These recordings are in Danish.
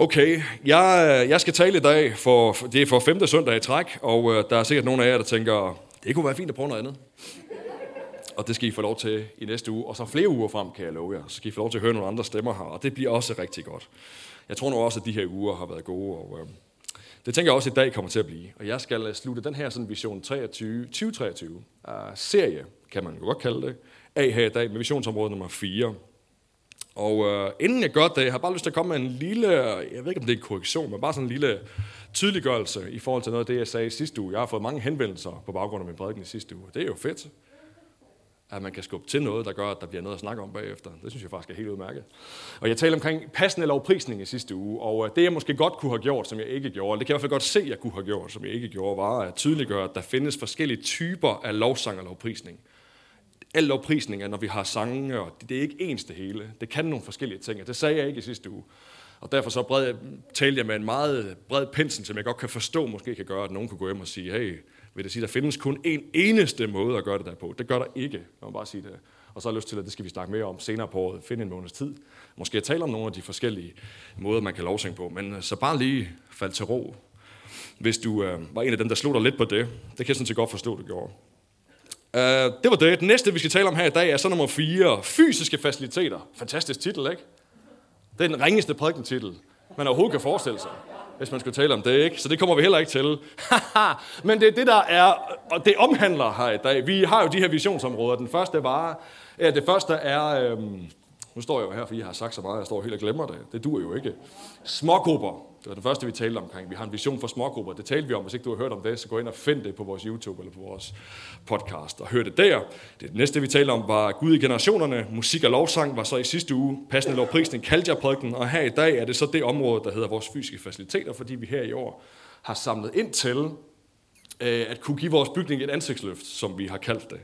Okay, jeg, jeg skal tale i dag, for, det er for femte søndag i træk, og øh, der er sikkert nogle af jer, der tænker, det kunne være fint at prøve noget andet. Og det skal I få lov til i næste uge, og så flere uger frem, kan jeg love jer. Så skal I få lov til at høre nogle andre stemmer her, og det bliver også rigtig godt. Jeg tror nu også, at de her uger har været gode, og øh, det tænker jeg også, at i dag kommer til at blive. Og jeg skal øh, slutte den her sådan Vision 23, 2023 uh, serie, kan man jo godt kalde det, af her i dag med visionsområde nummer 4. Og øh, inden jeg gør det, jeg har bare lyst til at komme med en lille, jeg ved ikke om det er en korrektion, men bare sådan en lille tydeliggørelse i forhold til noget af det, jeg sagde sidste uge. Jeg har fået mange henvendelser på baggrund af min prædiken i sidste uge. Det er jo fedt, at man kan skubbe til noget, der gør, at der bliver noget at snakke om bagefter. Det synes jeg faktisk er helt udmærket. Og jeg talte omkring passende lovprisning i sidste uge, og øh, det jeg måske godt kunne have gjort, som jeg ikke gjorde, det kan jeg i hvert fald godt se, at jeg kunne have gjort, som jeg ikke gjorde, var at tydeliggøre, at der findes forskellige typer af lovsang og lovprisning al lovprisning er, når vi har sange, og det er ikke ens det hele. Det kan nogle forskellige ting, og det sagde jeg ikke i sidste uge. Og derfor så bred, talte jeg med en meget bred pensel, som jeg godt kan forstå, måske kan gøre, at nogen kunne gå hjem og sige, hey, vil det sige, der findes kun en eneste måde at gøre det der på. Det gør der ikke, man bare sige det. Og så har jeg lyst til, at det skal vi snakke mere om senere på året, finde en måneds tid. Måske tale om nogle af de forskellige måder, man kan lovsynge på. Men øh, så bare lige fald til ro, hvis du øh, var en af dem, der slutter lidt på det. Det kan jeg sådan set godt forstå, du gjorde. Uh, det var det. Den næste, vi skal tale om her i dag, er så nummer 4. Fysiske faciliteter. Fantastisk titel, ikke? Det er den ringeste prædikentitel, man overhovedet kan forestille sig, hvis man skulle tale om det, ikke? Så det kommer vi heller ikke til. Men det er det, der er, og det omhandler her i dag. Vi har jo de her visionsområder. Den første var, ja, det første er, øhm, nu står jeg jo her, fordi jeg har sagt så meget, jeg står helt og glemmer det. Det dur jo ikke. Smågrupper. Det var den første, vi talte omkring. Vi har en vision for smågrupper. Det talte vi om. Hvis ikke du har hørt om det, så gå ind og find det på vores YouTube eller på vores podcast og hør det der. Det næste, vi talte om, var Gud i generationerne. Musik og lovsang var så i sidste uge. Passende lovprisning kaldte jeg prædiken. Og her i dag er det så det område, der hedder vores fysiske faciliteter, fordi vi her i år har samlet ind til øh, at kunne give vores bygning et ansigtsløft, som vi har kaldt det.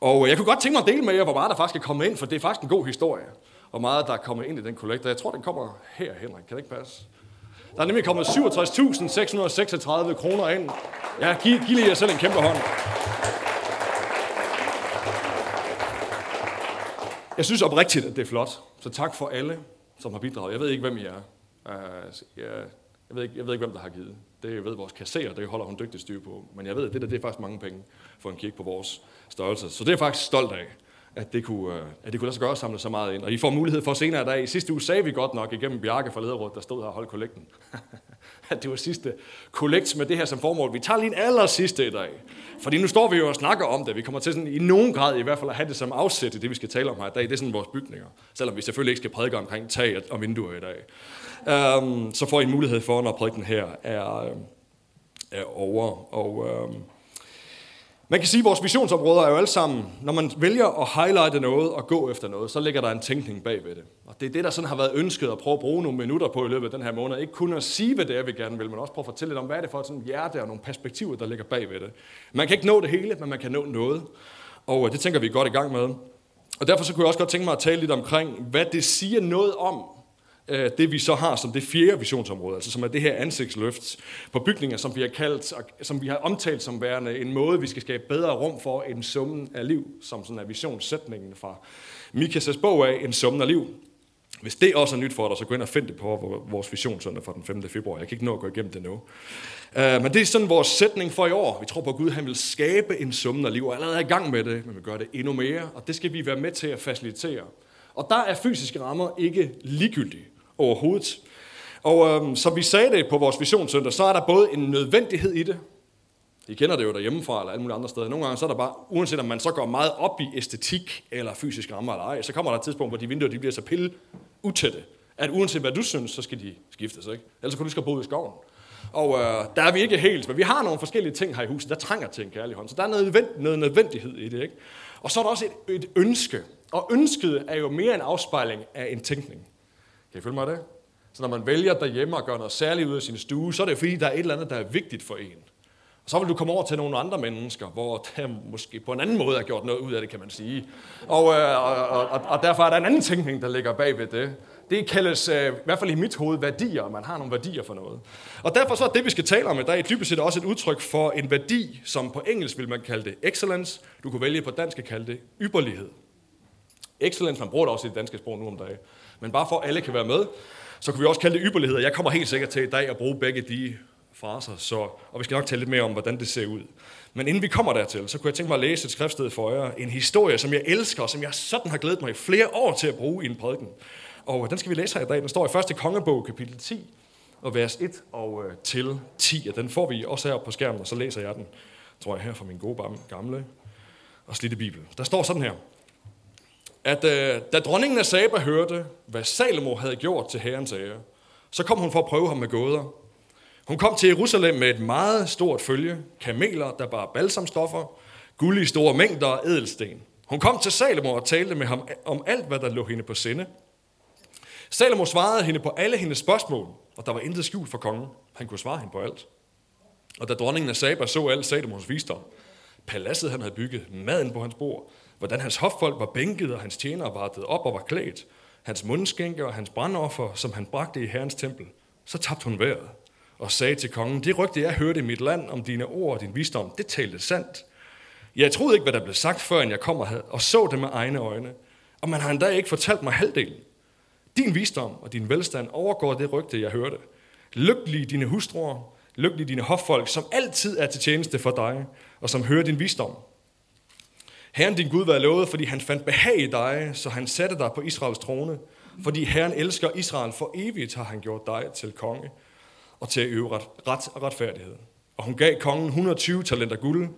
Og jeg kunne godt tænke mig at dele med jer, hvor meget der faktisk er kommet ind, for det er faktisk en god historie. Hvor meget der er kommet ind i den kollektor. Jeg tror, den kommer her, Henrik. Kan det ikke passe? Der er nemlig kommet 67.636 kroner ind. Ja, giv, giv lige jer selv en kæmpe hånd. Jeg synes oprigtigt, at det er flot. Så tak for alle, som har bidraget. Jeg ved ikke, hvem I er. Øh, jeg, jeg, ved ikke, jeg ved ikke, hvem der har givet. Det ved vores kasserer, det holder hun dygtigt styr på. Men jeg ved, at det der det er faktisk mange penge for en kirke på vores størrelse. Så det er jeg faktisk stolt af at det kunne, øh, at det kunne lade sig gøre at samle så meget ind. Og I får mulighed for senere i dag. I sidste uge sagde vi godt nok igennem Bjarke fra Lederrådet, der stod her og holdt kollekten, at det var sidste kollekt med det her som formål. Vi tager lige en aller sidste i dag. Fordi nu står vi jo og snakker om det. Vi kommer til sådan, i nogen grad i hvert fald at have det som afsæt i det, vi skal tale om her i dag. Det er sådan vores bygninger. Selvom vi selvfølgelig ikke skal prædike omkring tag og vinduer i dag. Um, så får I en mulighed for, når prædiken her er, øh, er over. Og um, man kan sige, at vores visionsområder er jo alle sammen, når man vælger at highlighte noget og gå efter noget, så ligger der en tænkning bag ved det. Og det er det, der sådan har været ønsket at prøve at bruge nogle minutter på i løbet af den her måned. Ikke kun at sige, hvad det er, vi gerne vil, men også prøve at fortælle lidt om, hvad er det for et sådan hjerte og nogle perspektiver, der ligger bag ved det. Man kan ikke nå det hele, men man kan nå noget. Og øh, det tænker vi godt i gang med. Og derfor så kunne jeg også godt tænke mig at tale lidt omkring, hvad det siger noget om, Øh, det vi så har som det fjerde visionsområde, altså som er det her ansigtsløft på bygninger, som vi har kaldt, som vi har omtalt som værende en måde, vi skal skabe bedre rum for en summen af liv, som sådan er visionssætningen fra Mikas' bog af, en summen af liv. Hvis det også er nyt for dig, så gå ind og find det på vores visionssøndag fra den 5. februar. Jeg kan ikke nå at gå igennem det nu. Uh, men det er sådan vores sætning for i år. Vi tror på, at Gud han vil skabe en summen af liv, og allerede er i gang med det, men vi gør det endnu mere, og det skal vi være med til at facilitere. Og der er fysiske rammer ikke ligegyldige overhovedet. Og øhm, som vi sagde det på vores visionssøndag, så er der både en nødvendighed i det. I kender det jo derhjemmefra eller alle mulige andre steder. Nogle gange så er der bare, uanset om man så går meget op i æstetik eller fysisk rammer eller ej, så kommer der et tidspunkt, hvor de vinduer de bliver så pille utætte, at uanset hvad du synes, så skal de skiftes. Ikke? Ellers kan du skal bo i skoven. Og øh, der er vi ikke helt, men vi har nogle forskellige ting her i huset, der trænger til en kærlig hånd. Så der er noget, noget nødvendighed i det. Ikke? Og så er der også et, et ønske. Og ønsket er jo mere en afspejling af en tænkning. Kan I følge mig det? Så når man vælger derhjemme at gøre noget særligt ud af sin stue, så er det fordi, der er et eller andet, der er vigtigt for en. Og så vil du komme over til nogle andre mennesker, hvor der måske på en anden måde er gjort noget ud af det, kan man sige. Og, øh, og, og, og derfor er der en anden tænkning, der ligger bag ved det. Det kaldes, øh, i hvert fald i mit hoved, værdier. Man har nogle værdier for noget. Og derfor så er det, vi skal tale om i dag, dybest set også et udtryk for en værdi, som på engelsk vil man kalde det excellence. Du kunne vælge på dansk at kalde det ypperlighed. Excellence, man bruger det også i det danske sprog nu om dagen. Men bare for at alle kan være med, Så kunne vi også kalde det ypperlighed. Jeg kommer helt sikkert til i dag at bruge begge de fraser, så, og vi skal nok tale lidt mere om, hvordan det ser ud. Men inden vi kommer dertil, så kunne jeg tænke mig at læse et skriftsted for jer. En historie, som jeg elsker, og som jeg sådan har glædet mig i flere år til at bruge i en prædiken. Og øh, den skal vi læse her i dag. Den står i 1. kongebog, kapitel 10, og vers 1 og øh, til 10. Og den får vi også her på skærmen, og så læser jeg den, tror jeg, her fra min gode gamle og slidte bibel. Der står sådan her, at øh, da dronningen af Saba hørte, hvad Salomo havde gjort til herrens ære, så kom hun for at prøve ham med gåder. Hun kom til Jerusalem med et meget stort følge, kameler, der bar balsamstoffer, guld i store mængder og edelsten. Hun kom til Salomo og talte med ham om alt, hvad der lå hende på sinde. Salomo svarede hende på alle hendes spørgsmål, og der var intet skjult for kongen. Han kunne svare hende på alt. Og da dronningen af Saba så alt Salomos visdom, paladset han havde bygget, maden på hans bord, hvordan hans hoffolk var bænket, og hans tjenere var op og var klædt, hans mundskænke og hans brandoffer, som han bragte i herrens tempel, så tabte hun vejret og sagde til kongen, det rygte, jeg hørte i mit land om dine ord og din visdom, det talte sandt. Jeg troede ikke, hvad der blev sagt, før jeg kom og så det med egne øjne. Og man har endda ikke fortalt mig halvdelen. Din visdom og din velstand overgår det rygte, jeg hørte. Lykkelige dine hustruer, lykkelige dine hoffolk, som altid er til tjeneste for dig, og som hører din visdom. Herren din Gud være lovet, fordi han fandt behag i dig, så han satte dig på Israels trone. Fordi Herren elsker Israel for evigt, har han gjort dig til konge og til at øve ret, ret og retfærdighed. Og hun gav kongen 120 talenter guld,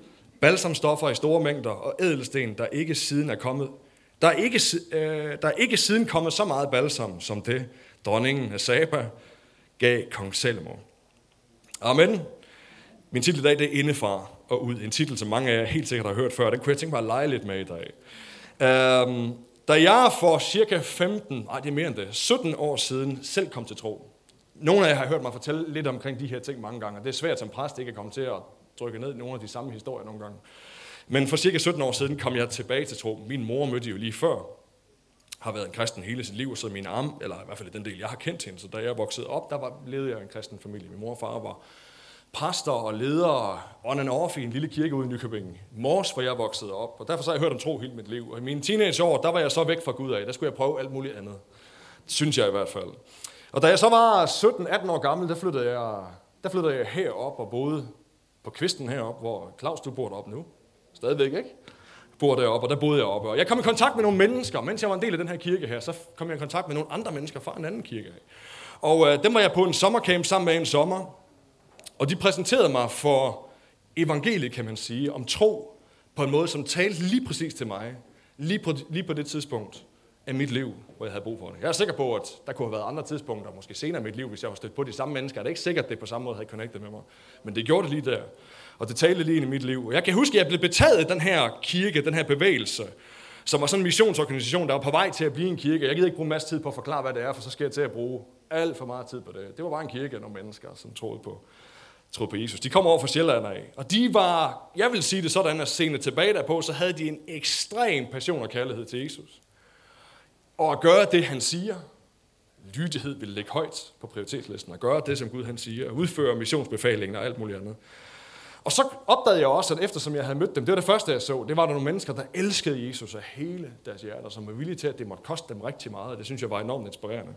balsamstoffer i store mængder og ædelsten, der ikke siden er kommet. Der er ikke, øh, der er ikke siden kommet så meget balsam, som det dronningen af Saba gav kong Salomo. Amen. Min titel i dag det er Indefra og ud. En titel, som mange af jer helt sikkert har hørt før. Den kunne jeg tænke mig at lege lidt med i dag. Øhm, da jeg for cirka 15, nej det er mere end det, 17 år siden selv kom til tro, nogle af jer har hørt mig fortælle lidt omkring de her ting mange gange, og det er svært som præst ikke at komme til at trykke ned nogle af de samme historier nogle gange. Men for cirka 17 år siden kom jeg tilbage til tro. Min mor mødte jo lige før, har været en kristen hele sit liv, og så min arm, eller i hvert fald den del, jeg har kendt hende. Så da jeg voksede op, der var, levede jeg en kristen familie. Min mor og far var præster og ledere on and off i en lille kirke ude i Nykøbing. Mors, hvor jeg voksede op, og derfor så har jeg hørt om tro hele mit liv. Og i mine teenageår, der var jeg så væk fra Gud af. Der skulle jeg prøve alt muligt andet. Det synes jeg i hvert fald. Og da jeg så var 17-18 år gammel, der flyttede jeg, der flyttede jeg herop og boede på kvisten herop, hvor Claus, du bor deroppe nu. Stadigvæk, ikke? Bor deroppe, og der boede jeg oppe. Og jeg kom i kontakt med nogle mennesker. Mens jeg var en del af den her kirke her, så kom jeg i kontakt med nogle andre mennesker fra en anden kirke. Og øh, dem var jeg på en sommercamp sammen med en sommer. Og de præsenterede mig for evangeliet, kan man sige, om tro på en måde, som talte lige præcis til mig, lige på, lige på det tidspunkt af mit liv, hvor jeg havde brug for det. Jeg er sikker på, at der kunne have været andre tidspunkter, måske senere i mit liv, hvis jeg var stødt på de samme mennesker. Det er ikke sikkert, at det på samme måde havde connectet med mig. Men det gjorde det lige der. Og det talte lige ind i mit liv. Jeg kan huske, at jeg blev betaget af den her kirke, den her bevægelse, som var sådan en missionsorganisation, der var på vej til at blive en kirke. Jeg gider ikke bruge en masse tid på at forklare, hvad det er, for så skal jeg til at bruge alt for meget tid på det. Det var bare en kirke af nogle mennesker, som troede på, troede på Jesus. De kom over fra Sjælland af, og de var, jeg vil sige det sådan, at senere tilbage derpå, så havde de en ekstrem passion og kærlighed til Jesus. Og at gøre det, han siger, lydighed vil ligge højt på prioritetslisten, at gøre det, som Gud han siger, at udføre missionsbefalingen og alt muligt andet. Og så opdagede jeg også, at eftersom jeg havde mødt dem, det var det første, jeg så, det var der nogle mennesker, der elskede Jesus af hele deres hjerter, som var villige til, at det måtte koste dem rigtig meget, og det synes jeg var enormt inspirerende.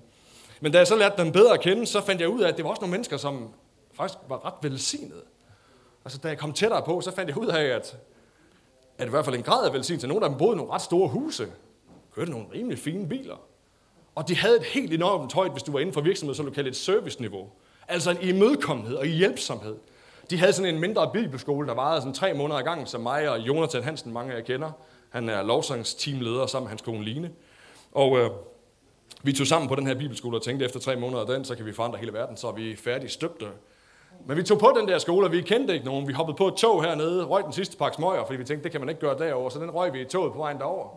Men da jeg så lærte dem bedre at kende, så fandt jeg ud af, at det var også nogle mennesker, som faktisk var ret velsignet. Altså, da jeg kom tættere på, så fandt jeg ud af, at, at i hvert fald en grad af velsignelse, nogle af dem boede i nogle ret store huse, kørte nogle rimelig fine biler. Og de havde et helt enormt højt, hvis du var inden for virksomhed, så du kalde et serviceniveau. Altså en imødekommenhed og hjælpsomhed. De havde sådan en mindre bibelskole, der varede sådan tre måneder i gang, som mig og Jonathan Hansen, mange af jer kender. Han er lovsangsteamleder sammen med hans kone Line. Og øh, vi tog sammen på den her bibelskole og tænkte, efter tre måneder af den, så kan vi forandre hele verden, så er vi færdige støbte. Men vi tog på den der skole, og vi kendte ikke nogen. Vi hoppede på et tog hernede, røg den sidste pakke smøger, fordi vi tænkte, det kan man ikke gøre derover, så den røg vi i toget på vejen derover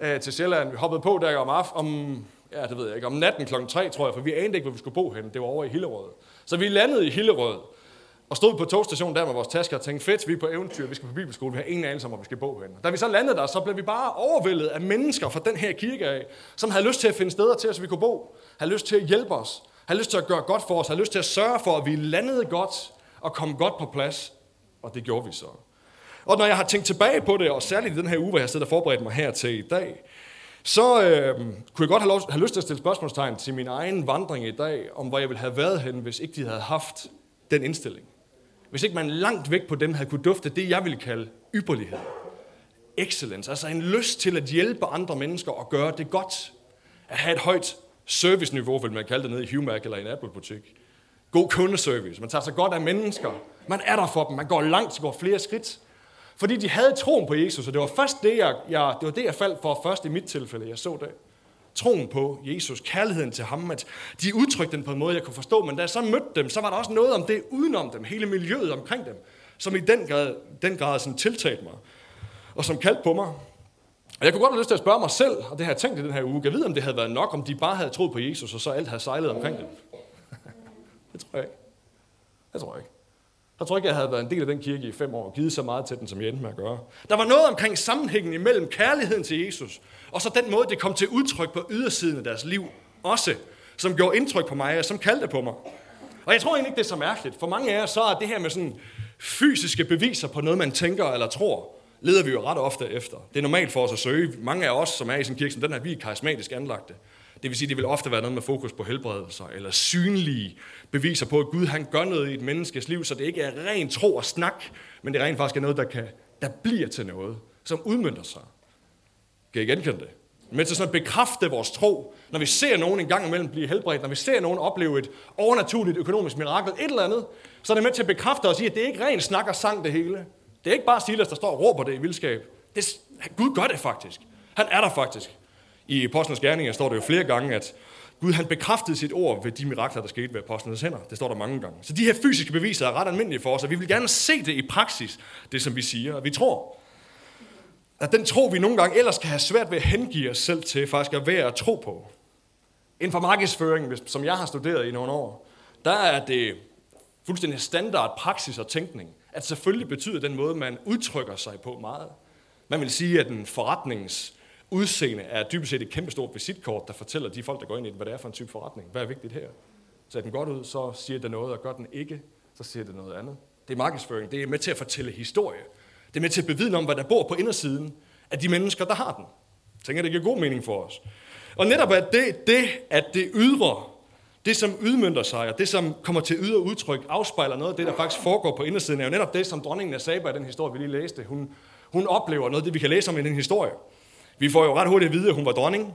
øh, til Sjælland. Vi hoppede på der om, aften, om, ja, det ved jeg ikke, om natten kl. 3, tror jeg, for vi anede ikke, hvor vi skulle bo hen. Det var over i Hillerød. Så vi landede i Hillerød og stod på togstationen der med vores tasker og tænkte, fedt, vi er på eventyr, vi skal på bibelskole, vi har ingen anelse om, hvor vi skal bo henne. Da vi så landede der, så blev vi bare overvældet af mennesker fra den her kirke af, som havde lyst til at finde steder til os, vi kunne bo, havde lyst til at hjælpe os, har lyst til at gøre godt for os, har lyst til at sørge for, at vi landede godt og kom godt på plads. Og det gjorde vi så. Og når jeg har tænkt tilbage på det, og særligt i den her uge, hvor jeg har og forberedt mig her til i dag, så øh, kunne jeg godt have, lov, have lyst til at stille spørgsmålstegn til min egen vandring i dag, om hvor jeg ville have været hen, hvis ikke de havde haft den indstilling. Hvis ikke man langt væk på dem havde kunne dufte det, jeg ville kalde ypperlighed. Excellence, altså en lyst til at hjælpe andre mennesker og gøre det godt. At have et højt serviceniveau, vil man kalde det nede i Humac eller i en Apple-butik. God kundeservice. Man tager sig godt af mennesker. Man er der for dem. Man går langt, går flere skridt. Fordi de havde troen på Jesus, og det var først det, jeg, jeg, det, var det, jeg faldt for først i mit tilfælde. Jeg så det. Troen på Jesus, kærligheden til ham, at de udtrykte den på en måde, jeg kunne forstå, men da jeg så mødte dem, så var der også noget om det udenom dem, hele miljøet omkring dem, som i den grad, den grad sådan tiltalte mig, og som kaldte på mig. Og jeg kunne godt have lyst til at spørge mig selv, og det har jeg tænkt i den her uge, jeg ved, om det havde været nok, om de bare havde troet på Jesus, og så alt havde sejlet omkring dem. det tror jeg ikke. Det tror jeg ikke. Jeg tror ikke, jeg havde været en del af den kirke i fem år og givet så meget til den, som jeg endte med at gøre. Der var noget omkring sammenhængen imellem kærligheden til Jesus, og så den måde, det kom til udtryk på ydersiden af deres liv også, som gjorde indtryk på mig, og som kaldte på mig. Og jeg tror egentlig ikke, det er så mærkeligt. For mange af jer, så er det her med sådan fysiske beviser på noget, man tænker eller tror, leder vi jo ret ofte efter. Det er normalt for os at søge. Mange af os, som er i sin kirke, som den her, vi er karismatisk anlagte. Det vil sige, det vil ofte være noget med fokus på helbredelser, eller synlige beviser på, at Gud han gør noget i et menneskes liv, så det ikke er ren tro og snak, men det rent faktisk er noget, der, kan, der bliver til noget, som udmyndter sig. Kan I genkende det? Men til sådan at bekræfte vores tro, når vi ser nogen en gang imellem blive helbredt, når vi ser nogen opleve et overnaturligt økonomisk mirakel, et eller andet, så er det med til at bekræfte os i, at det er ikke ren snak og sang det hele. Det er ikke bare Silas, der står og råber det i vildskab. Det, Gud gør det faktisk. Han er der faktisk. I Apostlenes Gerninger står det jo flere gange, at Gud han bekræftede sit ord ved de mirakler, der skete ved apostlenes hænder. Det står der mange gange. Så de her fysiske beviser er ret almindelige for os, og vi vil gerne se det i praksis, det som vi siger. Og vi tror, at den tro, vi nogle gange ellers kan have svært ved at hengive os selv til, faktisk er værd at tro på. Inden for markedsføring, som jeg har studeret i nogle år, der er det fuldstændig standard praksis og tænkning, at selvfølgelig betyder den måde, man udtrykker sig på meget. Man vil sige, at en forretnings udseende er dybest set et kæmpestort visitkort, der fortæller de folk, der går ind i det, hvad det er for en type forretning. Hvad er vigtigt her? Ser den godt ud, så siger det noget, og gør den ikke, så siger det noget andet. Det er markedsføring. Det er med til at fortælle historie. Det er med til at bevidne om, hvad der bor på indersiden af de mennesker, der har den. Jeg tænker, det giver god mening for os. Og netop at det, det, at det ydre, det som udmyndter sig, og det som kommer til ydre udtryk, afspejler noget af det, der faktisk foregår på indersiden, er jo netop det, som dronningen af Saba i den historie, vi lige læste. Hun, hun oplever noget af det, vi kan læse om i den historie. Vi får jo ret hurtigt at vide, at hun var dronning.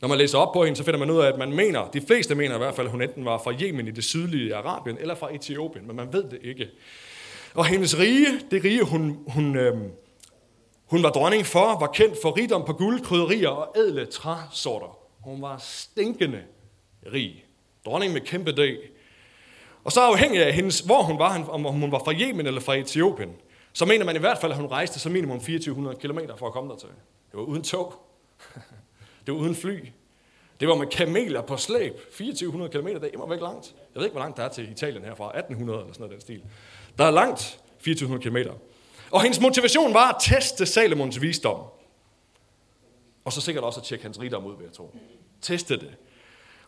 Når man læser op på hende, så finder man ud af, at man mener, de fleste mener i hvert fald, at hun enten var fra Yemen i det sydlige Arabien, eller fra Etiopien, men man ved det ikke. Og hendes rige, det rige, hun, hun, øh, hun var dronning for, var kendt for rigdom på guld, krydderier og ædle træsorter. Hun var stinkende rig. Dronning med kæmpe dag. Og så afhængig af hendes, hvor hun var, om hun var fra Yemen eller fra Etiopien, så mener man i hvert fald, at hun rejste så minimum 2400 km for at komme dertil. Det var uden tog. Det var uden fly. Det var med kameler på slæb. 2400 km, det er immer væk langt. Jeg ved ikke, hvor langt der er til Italien herfra. 1800 eller sådan noget den stil. Der er langt 2400 km. Og hendes motivation var at teste Salomons visdom. Og så sikkert også at tjekke hans rigdom ud, ved jeg tro. Teste det.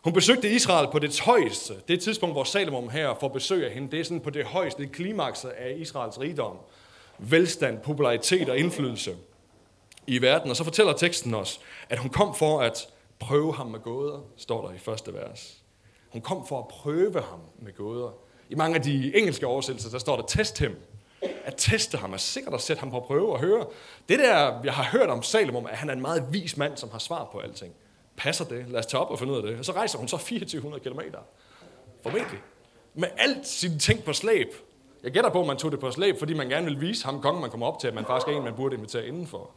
Hun besøgte Israel på det højeste. Det tidspunkt, hvor Salomon her får besøg af hende, det er sådan på det højeste, klimaks klimakset af Israels rigdom. Velstand, popularitet og indflydelse i verden. Og så fortæller teksten os, at hun kom for at prøve ham med gåder, står der i første vers. Hun kom for at prøve ham med gåder. I mange af de engelske oversættelser, der står der test ham. At teste ham er sikkert at sætte ham på prøve og høre. Det der, jeg har hørt om Salomon, at han er en meget vis mand, som har svar på alting. Passer det? Lad os tage op og finde ud af det. Og så rejser hun så 2400 km. Formentlig. Med alt sine ting på slæb. Jeg gætter på, at man tog det på slæb, fordi man gerne vil vise ham kongen, man kommer op til, at man faktisk er en, man burde invitere indenfor.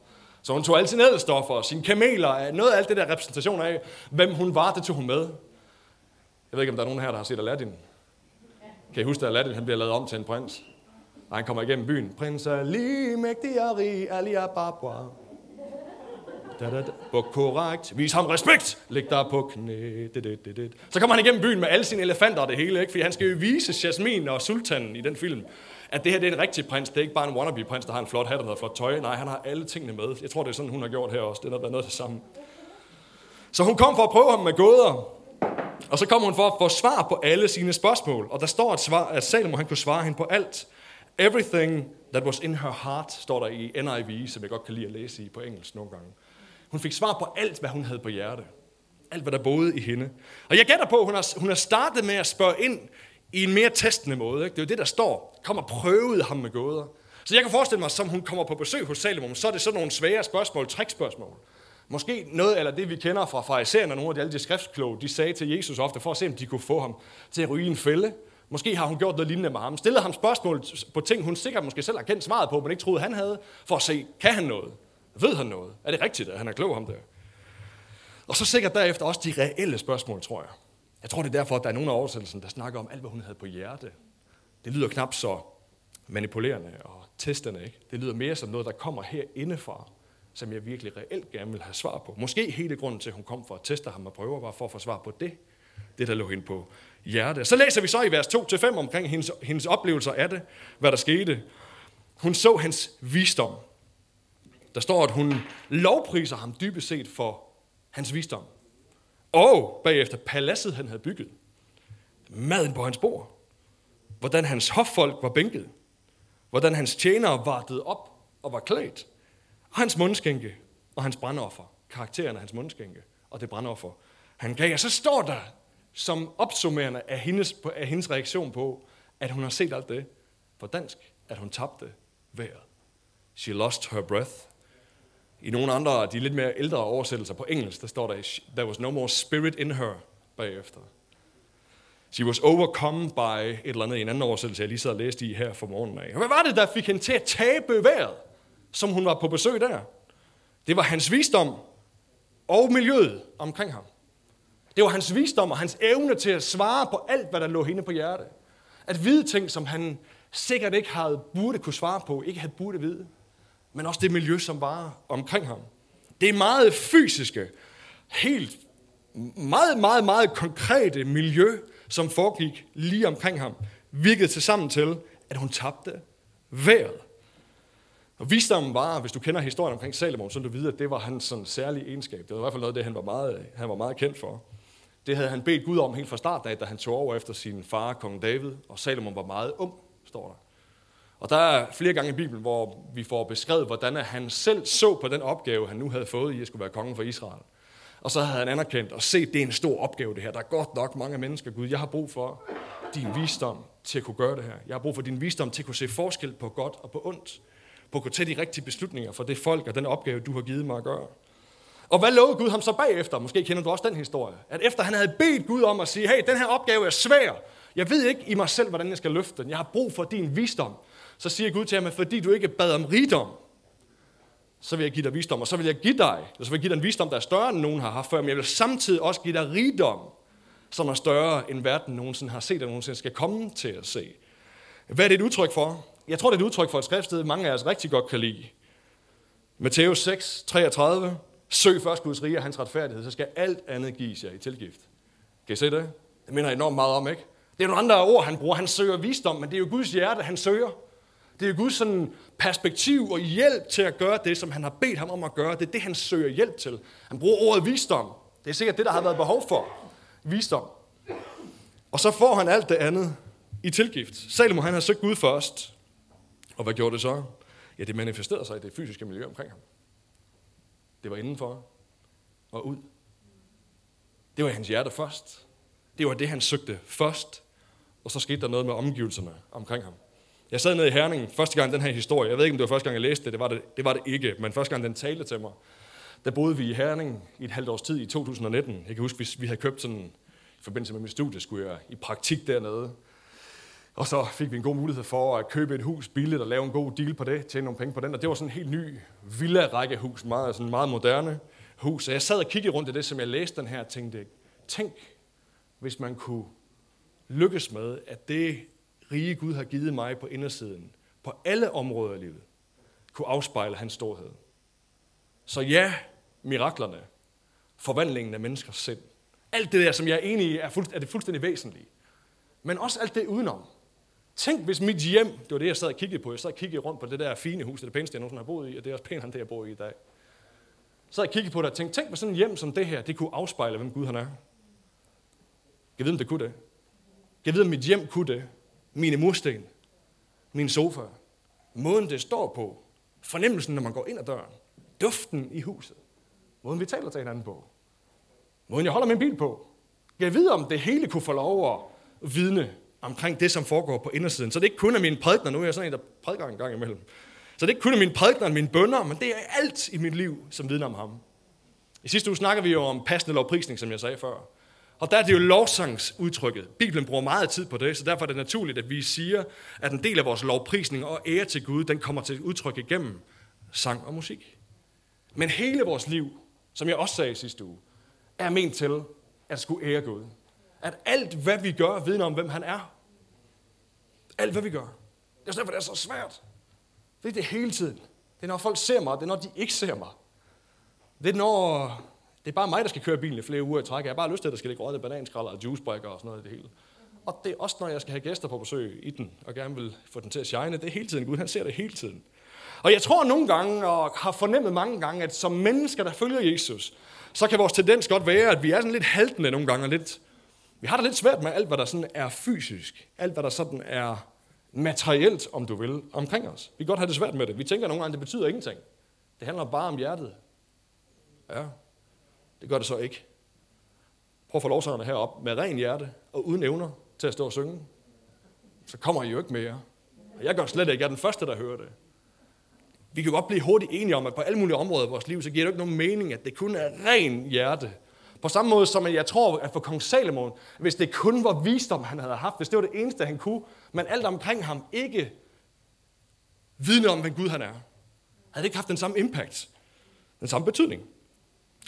Så hun tog alle sine ædelstoffer, sine kameler, noget af alt det der repræsentation af, hvem hun var, det tog hun med. Jeg ved ikke, om der er nogen her, der har set Aladdin. Kan I huske, at Aladdin han bliver lavet om til en prins? Og han kommer igennem byen. Prins Ali, mægtig og rig, Ali Ababa. Da, da, da. Buk korrekt. Vis ham respekt. Læg der på knæ. Det, det, det, det. Så kommer han igennem byen med alle sine elefanter og det hele, ikke? fordi han skal jo vise Jasmin og Sultanen i den film, at det her det er en rigtig prins. Det er ikke bare en wannabe-prins, der har en flot hat og noget flot tøj. Nej, han har alle tingene med. Jeg tror, det er sådan, hun har gjort her også. Det er noget, noget sammen. samme. Så hun kom for at prøve ham med gåder. Og så kom hun for at få svar på alle sine spørgsmål. Og der står et svar, at Salomo han kunne svare hende på alt. Everything that was in her heart, står der i NIV, som jeg godt kan lide at læse i på engelsk nogle gange. Hun fik svar på alt, hvad hun havde på hjerte. Alt, hvad der boede i hende. Og jeg gætter på, at hun har, hun har startet med at spørge ind i en mere testende måde. Ikke? Det er jo det, der står. Kom og prøvede ham med gåder. Så jeg kan forestille mig, som hun kommer på besøg hos Salomon, så er det sådan nogle svære spørgsmål, trækspørgsmål. Måske noget eller det, vi kender fra farisæerne og nogle af de alle de skriftkloge, de sagde til Jesus ofte, for at se, om de kunne få ham til at ryge en fælde. Måske har hun gjort noget lignende med ham. Stillet ham spørgsmål på ting, hun sikkert måske selv har kendt svaret på, men ikke troede, han havde, for at se, kan han noget? Ved han noget? Er det rigtigt, at han er klog om det? Og så sikkert derefter også de reelle spørgsmål, tror jeg. Jeg tror, det er derfor, at der er nogen af oversættelsen, der snakker om alt, hvad hun havde på hjerte. Det lyder knap så manipulerende og testende. Ikke? Det lyder mere som noget, der kommer herindefra, som jeg virkelig reelt gerne vil have svar på. Måske hele grunden til, at hun kom for at teste ham og prøve, var for at få svar på det. Det, der lå hende på hjerte. Så læser vi så i vers 2-5 omkring hendes, hendes oplevelser af det, hvad der skete. Hun så hans visdom. Der står, at hun lovpriser ham dybest set for hans visdom. Og bagefter paladset, han havde bygget. Maden på hans bord. Hvordan hans hoffolk var bænket. Hvordan hans tjenere vartede op og var klædt. Og hans mundskænke og hans brandoffer. Karakteren af hans mundskænke og det brandoffer, han gav. Og så står der som opsummerende af hendes, af hendes reaktion på, at hun har set alt det på dansk, at hun tabte vejret. She lost her breath. I nogle andre af de lidt mere ældre oversættelser på engelsk, der står der, there was no more spirit in her bagefter. She was overcome by et eller andet i en anden oversættelse, jeg lige sad og læste i her for morgenen af. Hvad var det, der fik hende til at tabe vejret, som hun var på besøg der? Det var hans visdom og miljøet omkring ham. Det var hans visdom og hans evne til at svare på alt, hvad der lå hende på hjerte. At vide ting, som han sikkert ikke havde burde kunne svare på, ikke havde burde vide. Men også det miljø, som var omkring ham. Det er meget fysiske, helt meget, meget, meget konkrete miljø, som foregik lige omkring ham, virkede til sammen til, at hun tabte vejret. Og visdommen var, hvis du kender historien omkring Salomon, så du ved, at det var hans sådan særlige egenskab. Det var i hvert fald noget af det, han var meget, han var meget kendt for. Det havde han bedt Gud om helt fra start af, da han tog over efter sin far, kong David, og Salomon var meget ung, står der. Og der er flere gange i Bibelen, hvor vi får beskrevet, hvordan han selv så på den opgave, han nu havde fået i at skulle være konge for Israel. Og så havde han anerkendt og set, det er en stor opgave det her. Der er godt nok mange mennesker, Gud. Jeg har brug for din visdom til at kunne gøre det her. Jeg har brug for din visdom til at kunne se forskel på godt og på ondt. På at kunne tage de rigtige beslutninger for det folk og den opgave, du har givet mig at gøre. Og hvad lovede Gud ham så bagefter? Måske kender du også den historie. At efter han havde bedt Gud om at sige, hey, den her opgave er svær. Jeg ved ikke i mig selv, hvordan jeg skal løfte den. Jeg har brug for din visdom. Så siger Gud til ham, at fordi du ikke bad om rigdom, så vil jeg give dig visdom, og så vil jeg give dig, så vil jeg give dig en visdom, der er større end nogen har haft før, men jeg vil samtidig også give dig rigdom, som er større end verden nogensinde har set, og nogensinde skal komme til at se. Hvad er det et udtryk for? Jeg tror, det er et udtryk for et skriftsted, mange af os rigtig godt kan lide. Matthæus 6, 33. Søg først Guds rige og hans retfærdighed, så skal alt andet gives jer i tilgift. Kan I se det? Det minder enormt meget om, ikke? Det er nogle andre ord, han bruger. Han søger visdom, men det er jo Guds hjerte, han søger. Det er Guds sådan perspektiv og hjælp til at gøre det, som han har bedt ham om at gøre. Det er det, han søger hjælp til. Han bruger ordet visdom. Det er sikkert det, der har været behov for. Visdom. Og så får han alt det andet i tilgift. Salomo, han har søgt Gud først. Og hvad gjorde det så? Ja, det manifesterede sig i det fysiske miljø omkring ham. Det var indenfor og ud. Det var hans hjerte først. Det var det, han søgte først. Og så skete der noget med omgivelserne omkring ham. Jeg sad nede i Herning første gang den her historie. Jeg ved ikke, om det var første gang, jeg læste det. Det var det, det, var det ikke. Men første gang, den talte til mig, der boede vi i Herning i et halvt års tid i 2019. Jeg kan huske, hvis vi havde købt sådan, i forbindelse med mit studie, skulle jeg i praktik dernede. Og så fik vi en god mulighed for at købe et hus billigt og lave en god deal på det, tjene nogle penge på den. Og det var sådan en helt ny villa-rækkehus, meget, sådan meget moderne hus. Og jeg sad og kiggede rundt i det, som jeg læste den her, og tænkte, tænk, hvis man kunne lykkes med, at det rige Gud har givet mig på indersiden, på alle områder i livet, kunne afspejle hans storhed. Så ja, miraklerne, forvandlingen af menneskers sind, alt det der, som jeg er enig i, er, fuld, er det fuldstændig væsentlige. Men også alt det udenom. Tænk, hvis mit hjem, det var det, jeg sad og kiggede på, jeg sad og kiggede rundt på det der fine hus, det er det pæneste, jeg nogensinde har boet i, og det er også pænere end det, jeg bor i i dag. Så jeg kiggede på det og tænkte, tænk, hvis sådan et hjem som det her, det kunne afspejle, hvem Gud han er. Jeg ved, om det kunne det. Jeg ved, om mit hjem kunne det mine mursten, min sofa, måden det står på, fornemmelsen, når man går ind ad døren, duften i huset. Måden vi taler til hinanden på. Måden jeg holder min bil på. Jeg ved, om det hele kunne få lov at vidne omkring det, som foregår på indersiden. Så det ikke kun er mine prædikner, nu er jeg sådan en, der prædiker en gang imellem. Så det er ikke kun er mine prædikner og mine bønder, men det er alt i mit liv, som vidner om ham. I sidste uge snakker vi jo om passende lovprisning, som jeg sagde før. Og der er det jo lovsangsudtrykket. Bibelen bruger meget tid på det, så derfor er det naturligt, at vi siger, at en del af vores lovprisning og ære til Gud, den kommer til udtryk igennem sang og musik. Men hele vores liv, som jeg også sagde sidste uge, er ment til at skulle ære Gud. At alt, hvad vi gør, vidner om, hvem han er. Alt, hvad vi gør. Det er derfor, det er så svært. Det er det hele tiden. Det er, når folk ser mig, det er, når de ikke ser mig. Det er, når det er bare mig, der skal køre bilen i flere uger i træk. Jeg har bare lyst til, at der skal ligge røde bananskralder og juicebrækker og sådan noget i det hele. Og det er også, når jeg skal have gæster på besøg i den, og gerne vil få den til at shine. Det er hele tiden. Gud, han ser det hele tiden. Og jeg tror nogle gange, og har fornemmet mange gange, at som mennesker, der følger Jesus, så kan vores tendens godt være, at vi er sådan lidt haltende nogle gange, og lidt, vi har det lidt svært med alt, hvad der sådan er fysisk, alt, hvad der sådan er materielt, om du vil, omkring os. Vi kan godt have det svært med det. Vi tænker nogle gange, at det betyder ingenting. Det handler bare om hjertet. Ja, det gør det så ikke. Prøv at få lovsangerne herop med ren hjerte og uden evner til at stå og synge. Så kommer I jo ikke mere. Og jeg gør slet ikke. Jeg er den første, der hører det. Vi kan godt blive hurtigt enige om, at på alle mulige områder i vores liv, så giver det ikke nogen mening, at det kun er ren hjerte. På samme måde som jeg tror, at for kong Salomon, hvis det kun var visdom, han havde haft, hvis det var det eneste, han kunne, men alt omkring ham ikke vidne om, hvem Gud han er, havde det ikke haft den samme impact, den samme betydning.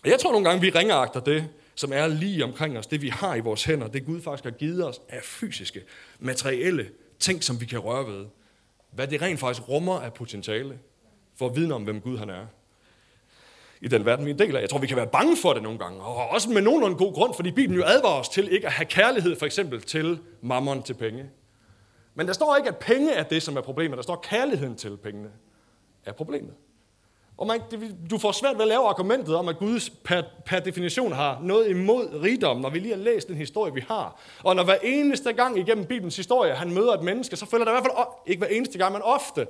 Og jeg tror nogle gange, vi ringeagter det, som er lige omkring os, det vi har i vores hænder, det Gud faktisk har givet os af fysiske, materielle ting, som vi kan røre ved. Hvad det rent faktisk rummer af potentiale for at vidne om, hvem Gud han er. I den verden, vi er en del af. Jeg tror, vi kan være bange for det nogle gange. Og også med nogenlunde god grund, fordi Bibelen jo advarer os til ikke at have kærlighed, for eksempel til mammon til penge. Men der står ikke, at penge er det, som er problemet. Der står, at kærligheden til pengene er problemet. Og man, du får svært ved at lave argumentet om, at Gud per, per definition har noget imod rigdom, når vi lige har læst den historie, vi har. Og når hver eneste gang igennem Bibelens historie, han møder et menneske, så følger der i hvert fald, ikke hver eneste gang, men ofte,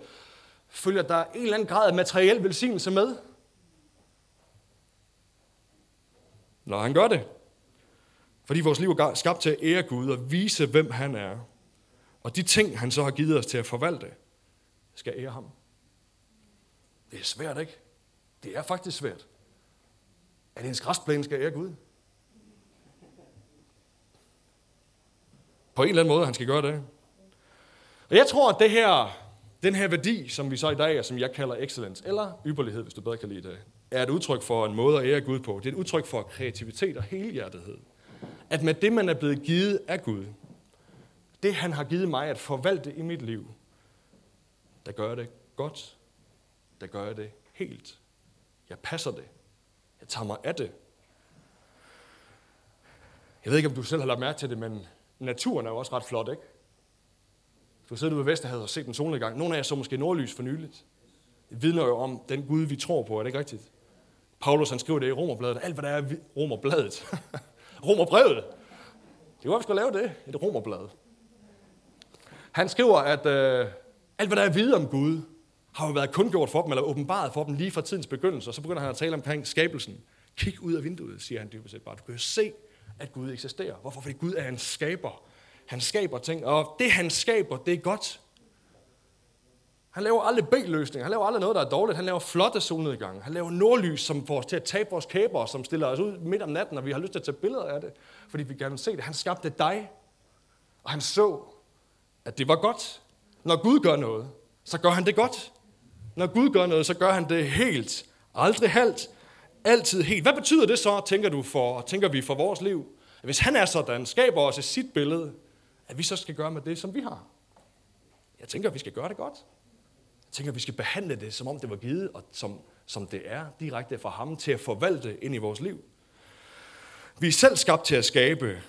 følger der en eller anden grad af materiel velsignelse med. Når han gør det. Fordi vores liv er skabt til at ære Gud og vise, hvem han er. Og de ting, han så har givet os til at forvalte, skal ære ham. Det er svært, ikke? Det er faktisk svært. At ens græsplæne skal ære Gud. På en eller anden måde, han skal gøre det. Og jeg tror, at det her, den her værdi, som vi så i dag, som jeg kalder excellence, eller ypperlighed, hvis du bedre kan lide det, er et udtryk for en måde at ære Gud på. Det er et udtryk for kreativitet og helhjertethed. At med det, man er blevet givet af Gud, det han har givet mig at forvalte i mit liv, der gør det godt, der gør jeg det helt. Jeg passer det. Jeg tager mig af det. Jeg ved ikke, om du selv har lagt mærke til det, men naturen er jo også ret flot, ikke? Du sidder ude ved Vesterhavet og set en solnedgang. Nogle af jer så måske nordlys for nyligt. Det vidner jo om den Gud, vi tror på. Er det ikke rigtigt? Paulus han skriver det i Romerbladet. Alt, hvad der er Romerbladet. Romerbrevet. Det var, vi skulle lave det. Et Romerblad. Han skriver, at øh, alt, hvad der er vide om Gud, har jo været kundgjort for dem, eller åbenbaret for dem lige fra tidens begyndelse, og så begynder han at tale omkring skabelsen. Kig ud af vinduet, siger han dybest set bare. Du kan jo se, at Gud eksisterer. Hvorfor? Fordi Gud er en skaber. Han skaber ting, og det han skaber, det er godt. Han laver aldrig B-løsninger. Han laver aldrig noget, der er dårligt. Han laver flotte solnedgange. Han laver nordlys, som får os til at tabe vores kæber, som stiller os ud midt om natten, og vi har lyst til at tage billeder af det, fordi vi gerne vil se det. Han skabte dig, og han så, at det var godt. Når Gud gør noget, så gør han det godt. Når Gud gør noget, så gør han det helt. Aldrig halvt, altid helt. Hvad betyder det så, tænker du for, tænker vi for vores liv? Hvis han er sådan, skaber os et sit billede, at vi så skal gøre med det, som vi har. Jeg tænker, at vi skal gøre det godt. Jeg tænker, at vi skal behandle det, som om det var givet, og som, som det er direkte fra ham til at forvalte ind i vores liv. Vi er selv skabt til at skabe,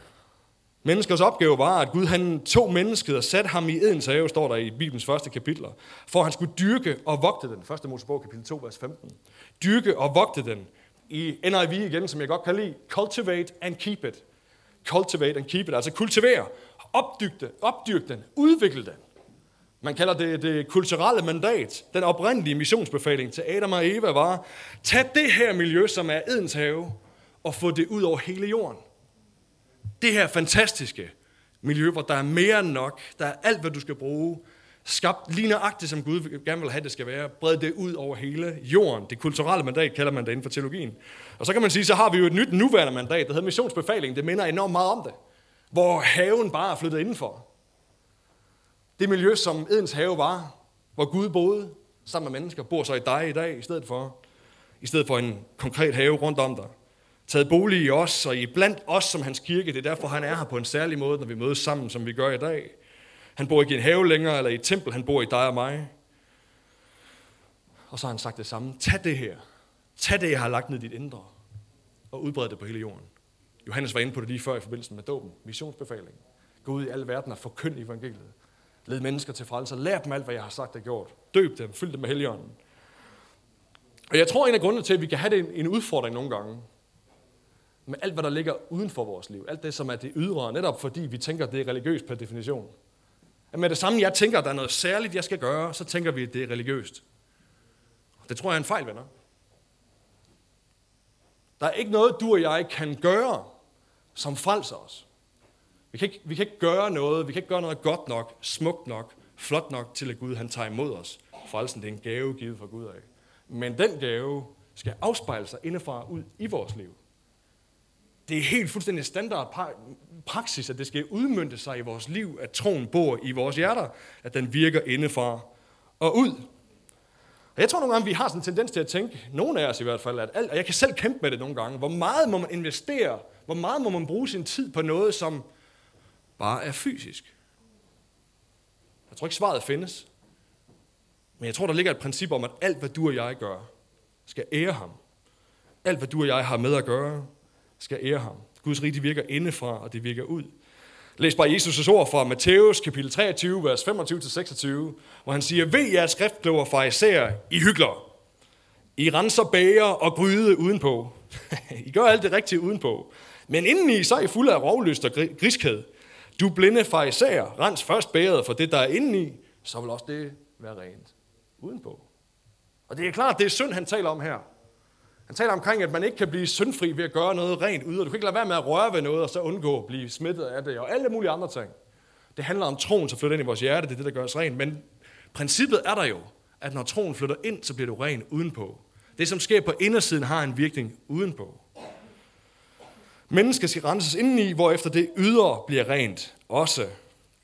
Menneskers opgave var, at Gud han tog mennesket og satte ham i Edens have, står der i Bibelens første kapitler, for at han skulle dyrke og vogte den. Første Mosebog, kapitel 2, vers 15. Dyrke og vogte den. I NIV igen, som jeg godt kan lide, cultivate and keep it. Cultivate and keep it, altså kultivere, opdyrke opdyrke den, udvikle den. Man kalder det det kulturelle mandat. Den oprindelige missionsbefaling til Adam og Eva var, tag det her miljø, som er Edens have, og få det ud over hele jorden. Det her fantastiske miljø, hvor der er mere end nok, der er alt, hvad du skal bruge, skabt lige nøjagtigt, som Gud gerne vil have, det skal være. Bred det ud over hele jorden. Det kulturelle mandat kalder man det inden for teologien. Og så kan man sige, så har vi jo et nyt nuværende mandat, der hedder missionsbefaling. Det minder enormt meget om det. Hvor haven bare er flyttet indenfor. Det miljø, som Edens have var, hvor Gud boede sammen med mennesker, bor så i dig i dag, i stedet for, i stedet for en konkret have rundt om dig. Taget bolig i os, og i blandt os som hans kirke. Det er derfor, han er her på en særlig måde, når vi mødes sammen, som vi gør i dag. Han bor ikke i en have længere, eller i et tempel, han bor i dig og mig. Og så har han sagt det samme. Tag det her. Tag det, jeg har lagt ned i dit indre, og udbred det på hele jorden. Johannes var inde på det lige før i forbindelse med dåben. Missionsbefaling. Gå ud i alle verden og forkynd evangeliet. Led mennesker til frelse. Lær dem alt, hvad jeg har sagt og gjort. Døb dem. Fyld dem med helligånden. Og jeg tror, en af grundene til, at vi kan have det en udfordring nogle gange, med alt, hvad der ligger uden for vores liv. Alt det, som er det ydre, netop fordi vi tænker, at det er religiøst per definition. At med det samme, jeg tænker, at der er noget særligt, jeg skal gøre, så tænker vi, at det er religiøst. Det tror jeg er en fejl, venner. Der er ikke noget, du og jeg kan gøre, som frelser os. Vi kan, ikke, vi kan ikke gøre noget, vi kan ikke gøre noget godt nok, smukt nok, flot nok til, at Gud han tager imod os. Frelsen det er en gave givet fra Gud af. Men den gave skal afspejle sig indefra ud i vores liv. Det er helt fuldstændig standard praksis, at det skal udmyndte sig i vores liv, at troen bor i vores hjerter, at den virker indefra og ud. Og jeg tror nogle gange, vi har sådan en tendens til at tænke, nogle af os i hvert fald, at alt, og jeg kan selv kæmpe med det nogle gange, hvor meget må man investere, hvor meget må man bruge sin tid på noget, som bare er fysisk. Jeg tror ikke, svaret findes. Men jeg tror, der ligger et princip om, at alt, hvad du og jeg gør, skal ære ham. Alt, hvad du og jeg har med at gøre, skal ære ham. Guds rige virker indefra, og det virker ud. Læs bare Jesus' ord fra Matthæus kapitel 23, vers 25-26, hvor han siger, Ved jer skriftkloger fra især I hygler. I renser bager og gryde udenpå. I gør alt det rigtige udenpå. Men indeni så er I fulde af rovlyst og griskhed. Du blinde især, rens først bæret for det, der er indeni, så vil også det være rent udenpå. Og det er klart, det er synd, han taler om her. Han taler omkring, at man ikke kan blive syndfri ved at gøre noget rent ude, og du kan ikke lade være med at røre ved noget, og så undgå at blive smittet af det, og alle mulige andre ting. Det handler om troen, som flytter ind i vores hjerte, det er det, der gør os rent. Men princippet er der jo, at når troen flytter ind, så bliver du ren udenpå. Det, som sker på indersiden, har en virkning udenpå. Mennesket skal renses indeni, hvorefter det ydre bliver rent. Også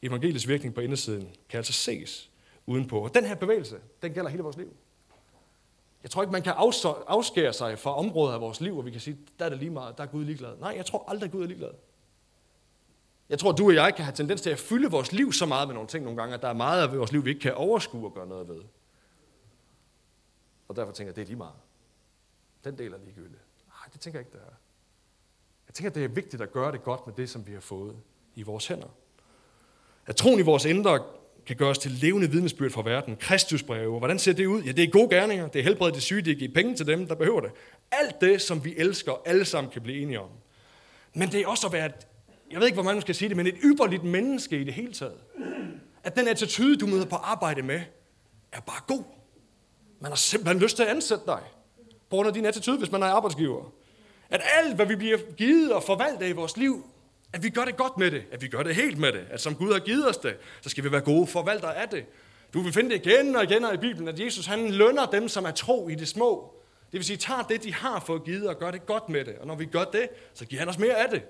evangelisk virkning på indersiden kan altså ses udenpå. Og den her bevægelse, den gælder hele vores liv. Jeg tror ikke, man kan afskære sig fra områder af vores liv, hvor vi kan sige, der er det lige meget, der er Gud ligeglad. Nej, jeg tror aldrig, Gud er ligeglad. Jeg tror, du og jeg kan have tendens til at fylde vores liv så meget med nogle ting nogle gange, at der er meget af vores liv, vi ikke kan overskue og gøre noget ved. Og derfor tænker jeg, det er lige meget. Den del er ligegyldig. Nej, det tænker jeg ikke, det er. Jeg tænker, det er vigtigt at gøre det godt med det, som vi har fået i vores hænder. At troen i vores indre kan gøres til levende vidnesbyrd for verden. Kristusbreve, hvordan ser det ud? Ja, det er gode gerninger, det er helbredet de syge, det er give penge til dem, der behøver det. Alt det, som vi elsker, alle sammen kan blive enige om. Men det er også at være, et, jeg ved ikke, hvor man skal sige det, men et ypperligt menneske i det hele taget. At den attitude, du møder på arbejde med, er bare god. Man har simpelthen lyst til at ansætte dig. På grund af din attitude, hvis man er arbejdsgiver. At alt, hvad vi bliver givet og forvaltet i vores liv, at vi gør det godt med det. At vi gør det helt med det. At som Gud har givet os det, så skal vi være gode forvaltere af det. Du vil finde det igen og igen i Bibelen, at Jesus han lønner dem, som er tro i det små. Det vil sige, tager det, de har fået givet, og gør det godt med det. Og når vi gør det, så giver han os mere af det.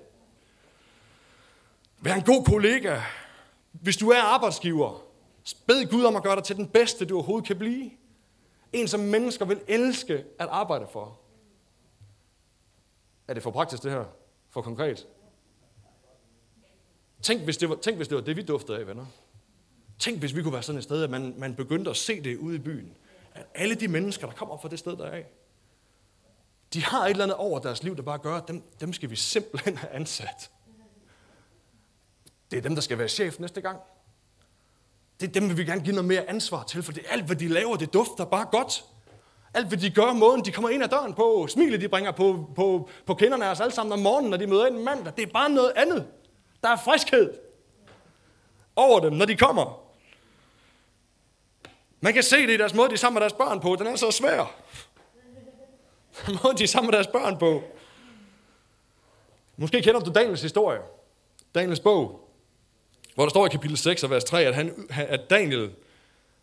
Vær en god kollega. Hvis du er arbejdsgiver, bed Gud om at gøre dig til den bedste, du overhovedet kan blive. En, som mennesker vil elske at arbejde for. Er det for praktisk det her? For konkret? Tænk hvis, det var, tænk, hvis det var det, vi duftede af, venner. Tænk, hvis vi kunne være sådan et sted, at man, man begyndte at se det ude i byen. At alle de mennesker, der kommer fra det sted, der er de har et eller andet over deres liv, der bare gør, at dem, dem skal vi simpelthen have ansat. Det er dem, der skal være chef næste gang. Det er dem, vi vil gerne give noget mere ansvar til, for det er alt, hvad de laver, det dufter bare godt. Alt, hvad de gør, måden de kommer ind ad døren på, smilet de bringer på, på, på kinderne af os alle sammen om morgenen, når de møder ind mandag, det er bare noget andet. Der er friskhed over dem, når de kommer. Man kan se det i deres måde, de er sammen med deres børn på. Den er så svær. Den måde, de er sammen med deres børn på. Måske kender du Daniels historie. Daniels bog. Hvor der står i kapitel 6 og vers 3, at, han, at Daniel,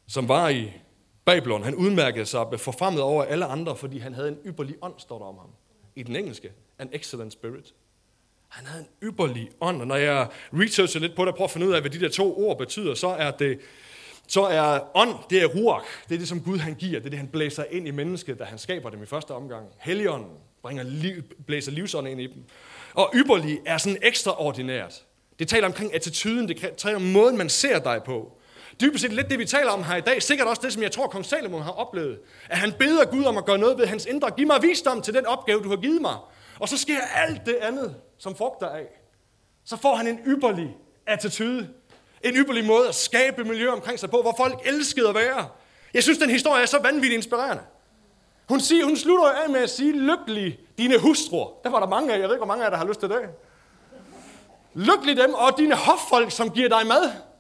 som var i Babylon, han udmærkede sig og forfremmet over alle andre, fordi han havde en ypperlig ånd, står der om ham. I den engelske, an excellent spirit. Han havde en ypperlig ånd, og når jeg researcher lidt på det og prøver at finde ud af, hvad de der to ord betyder, så er det, så er ånd, det er ruach. Det er det, som Gud han giver. Det er det, han blæser ind i mennesket, da han skaber dem i første omgang. Helligånden bringer liv, blæser livsånd ind i dem. Og ypperlig er sådan ekstraordinært. Det taler omkring attituden, det taler om måden, man ser dig på. Dybest set lidt det, vi taler om her i dag. Sikkert også det, som jeg tror, kong Salomon har oplevet. At han beder Gud om at gøre noget ved hans indre. Giv mig visdom til den opgave, du har givet mig. Og så sker alt det andet, som frugter af. Så får han en ypperlig attitude. En ypperlig måde at skabe miljø omkring sig på, hvor folk elskede at være. Jeg synes, den historie er så vanvittigt inspirerende. Hun, siger, hun slutter af med at sige, lykkelig dine hustruer. Der var der mange af Jeg ved ikke, hvor mange af jer, der har lyst til det. Lykkelig dem og dine hoffolk, som giver dig mad.